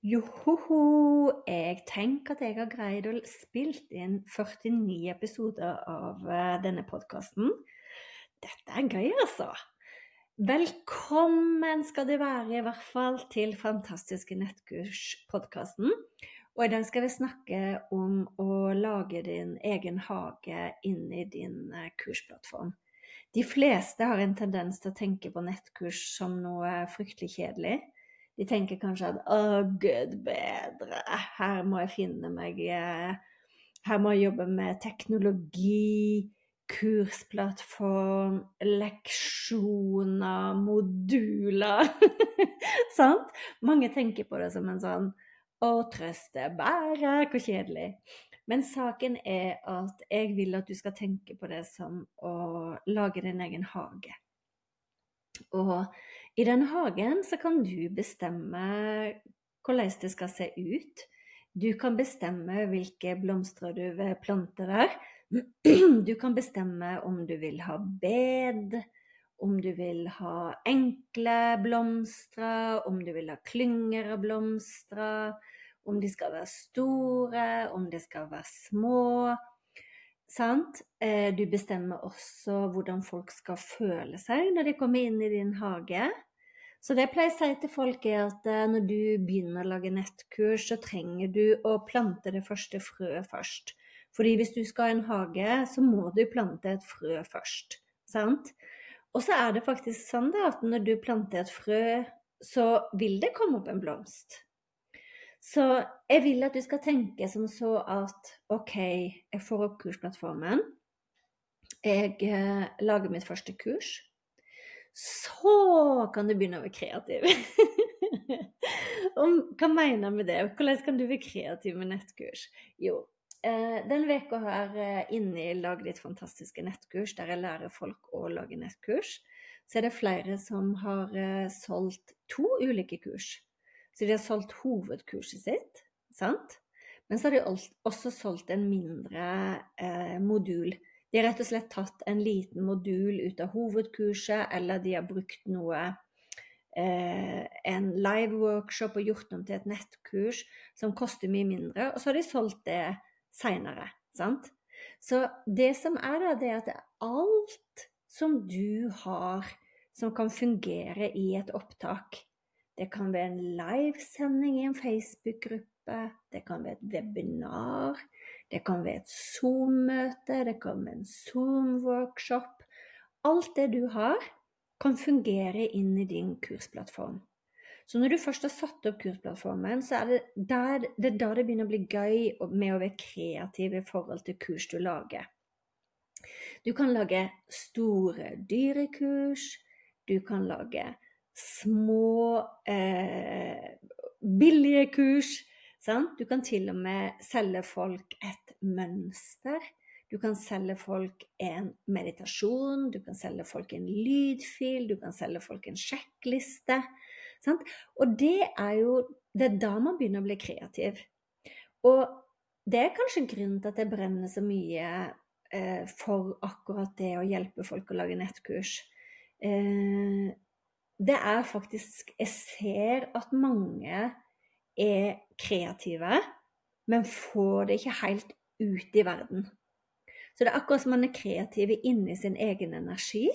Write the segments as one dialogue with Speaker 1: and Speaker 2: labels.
Speaker 1: Johoho, jeg tenker at jeg har greid å spilt inn 49 episoder av eh, denne podkasten. Dette er gøy, altså. Velkommen skal det være, i hvert fall, til Fantastiske nettkurs-podkasten. Og i den skal vi snakke om å lage din egen hage inni din eh, kursplattform. De fleste har en tendens til å tenke på nettkurs som noe fryktelig kjedelig. De tenker kanskje at å, gud bedre, her må jeg finne meg eh, Her må jeg jobbe med teknologi, kursplattform, leksjoner, moduler. Sant? Mange tenker på det som en sånn å, trøste, bære, hvor kjedelig. Men saken er at jeg vil at du skal tenke på det som å lage din egen hage. Og i den hagen så kan du bestemme hvordan det skal se ut. Du kan bestemme hvilke blomster du vil plante der. Du kan bestemme om du vil ha bed, om du vil ha enkle blomster, om du vil ha klynger av blomster, om de skal være store, om de skal være små. Sant? Eh, du bestemmer også hvordan folk skal føle seg når de kommer inn i din hage. Så det jeg pleier å si til folk, er at eh, når du begynner å lage nettkurs, så trenger du å plante det første frøet først. Fordi hvis du skal ha en hage, så må du plante et frø først. Sant? Og så er det faktisk sånn at når du planter et frø, så vil det komme opp en blomst. Så jeg vil at du skal tenke som så at OK, jeg får opp kursplattformen. Jeg eh, lager mitt første kurs. Så kan du begynne å være kreativ. Om, hva mener jeg med det? Hvordan kan du være kreativ med nettkurs? Jo, eh, den veka her eh, inne i Lag ditt fantastiske nettkurs, der jeg lærer folk å lage nettkurs, så er det flere som har eh, solgt to ulike kurs. Så de har solgt hovedkurset sitt, sant? Men så har de også solgt en mindre eh, modul. De har rett og slett tatt en liten modul ut av hovedkurset, eller de har brukt noe eh, en live workshop og gjort om til et nettkurs som koster mye mindre, og så har de solgt det seinere. Sant? Så det som er da, det er at alt som du har som kan fungere i et opptak. Det kan være en livesending i en Facebook-gruppe. Det kan være et webinar. Det kan være et Zoom-møte. Det kan være en Zoom-workshop. Alt det du har, kan fungere inn i din kursplattform. Så når du først har satt opp kursplattformen, så er det, der, det er da det begynner å bli gøy med å være kreativ i forhold til kurs du lager. Du kan lage store dyrekurs. Du kan lage små, eh, billige kurs. Sant? Du kan til og med selge folk et mønster. Du kan selge folk en meditasjon, du kan selge folk en lydfil, du kan selge folk en sjekkliste. Sant? Og det er jo Det er da man begynner å bli kreativ. Og det er kanskje grunnen til at jeg brenner så mye eh, for akkurat det å hjelpe folk å lage nettkurs. Eh, det er faktisk Jeg ser at mange er kreative, men får det ikke helt ut i verden. Så det er akkurat som man er kreativ inni sin egen energi.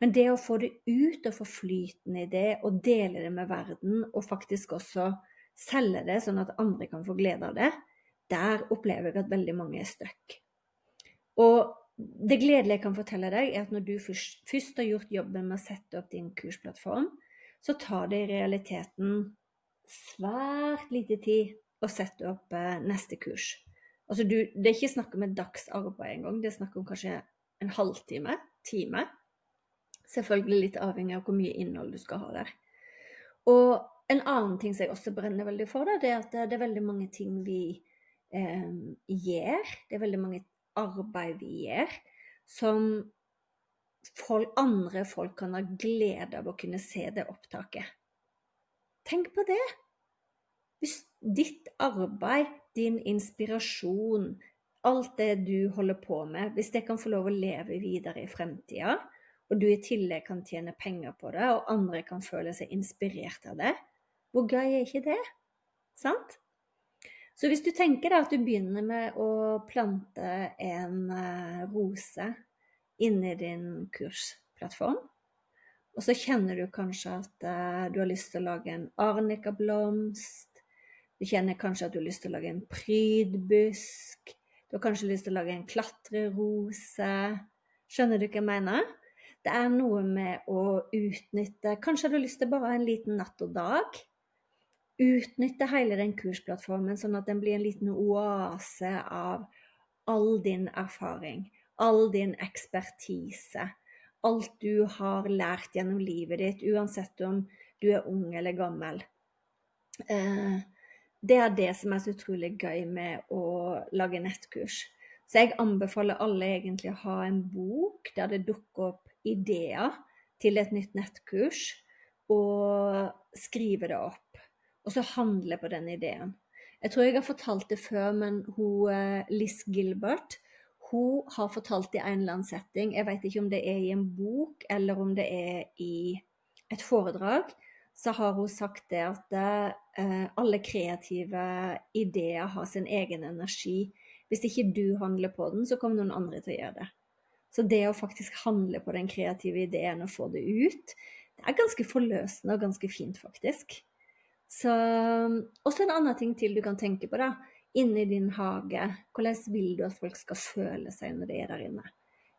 Speaker 1: Men det å få det ut og få flyten i det, og dele det med verden, og faktisk også selge det sånn at andre kan få glede av det, der opplever jeg at veldig mange er stuck. Og det gledelige jeg kan fortelle deg, er at når du først har gjort jobben med å sette opp din kursplattform, så tar det i realiteten svært lite tid å sette opp eh, neste kurs. Altså du, det er ikke snakk om et dagsarbeid engang, det er snakk om kanskje en halvtime, time. Selvfølgelig litt avhengig av hvor mye innhold du skal ha der. Og en annen ting som jeg også brenner veldig for, det, er at det er veldig mange ting vi eh, gjør. Det er veldig mange arbeid vi gjør, som folk, andre folk kan ha glede av å kunne se det opptaket. Tenk på det! Hvis ditt arbeid, din inspirasjon, alt det du holder på med, hvis det kan få lov å leve videre i fremtida, og du i tillegg kan tjene penger på det, og andre kan føle seg inspirert av det, hvor gøy er ikke det? Sant? Så hvis du tenker deg at du begynner med å plante en uh, rose inni din kursplattform, og så kjenner du kanskje at uh, du har lyst til å lage en arnikablomst, du kjenner kanskje at du har lyst til å lage en prydbusk, du har kanskje lyst til å lage en klatrerose. Skjønner du hva jeg mener? Det er noe med å utnytte Kanskje har du lyst til bare en liten natt og dag utnytte hele den kursplattformen, sånn at den blir en liten oase av all din erfaring, all din ekspertise, alt du har lært gjennom livet ditt, uansett om du er ung eller gammel. Eh, det er det som er så utrolig gøy med å lage nettkurs. Så jeg anbefaler alle egentlig å ha en bok der det dukker opp ideer til et nytt nettkurs, og skrive det opp og så handle på den ideen. Jeg tror jeg har fortalt det før, men hun, eh, Liz Gilbert hun har fortalt det i en eller annen setting. Jeg vet ikke om det er i en bok eller om det er i et foredrag. Så har hun sagt det at uh, alle kreative ideer har sin egen energi. Hvis ikke du handler på den, så kommer noen andre til å gjøre det. Så det å faktisk handle på den kreative ideen og få det ut, det er ganske forløsende og ganske fint, faktisk. Så også en annen ting til du kan tenke på, da. Inni din hage, hvordan vil du at folk skal føle seg når de er der inne?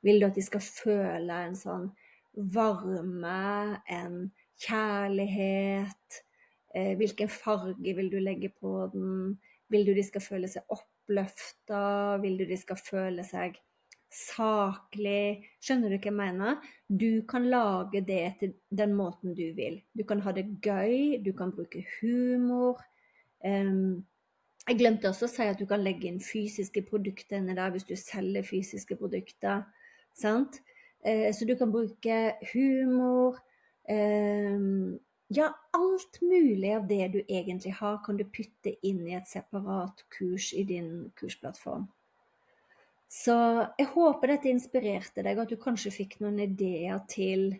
Speaker 1: Vil du at de skal føle en sånn varme, en kjærlighet? Eh, hvilken farge vil du legge på den? Vil du de skal føle seg oppløfta? Vil du de skal føle seg saklig. Skjønner du hva jeg mener? Du kan lage det til den måten du vil. Du kan ha det gøy, du kan bruke humor. Um, jeg glemte også å si at du kan legge inn fysiske produkter inni der hvis du selger fysiske produkter. Sant? Uh, så du kan bruke humor. Um, ja, alt mulig av det du egentlig har, kan du putte inn i et separat kurs i din kursplattform. Så jeg håper dette inspirerte deg, og at du kanskje fikk noen ideer til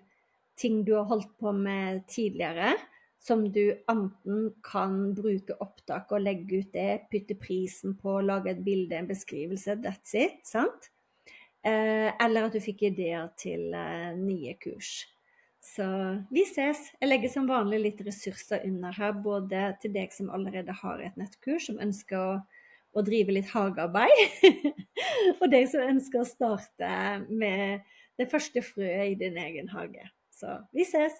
Speaker 1: ting du har holdt på med tidligere, som du enten kan bruke opptak og legge ut det, putte prisen på, lage et bilde, en beskrivelse, that's it. sant? Eh, eller at du fikk ideer til eh, nye kurs. Så vi ses. Jeg legger som vanlig litt ressurser under her, både til deg som allerede har et nettkurs, som ønsker å å drive litt hagearbeid. og deg som ønsker å starte med det første frøet i din egen hage. Så vi ses!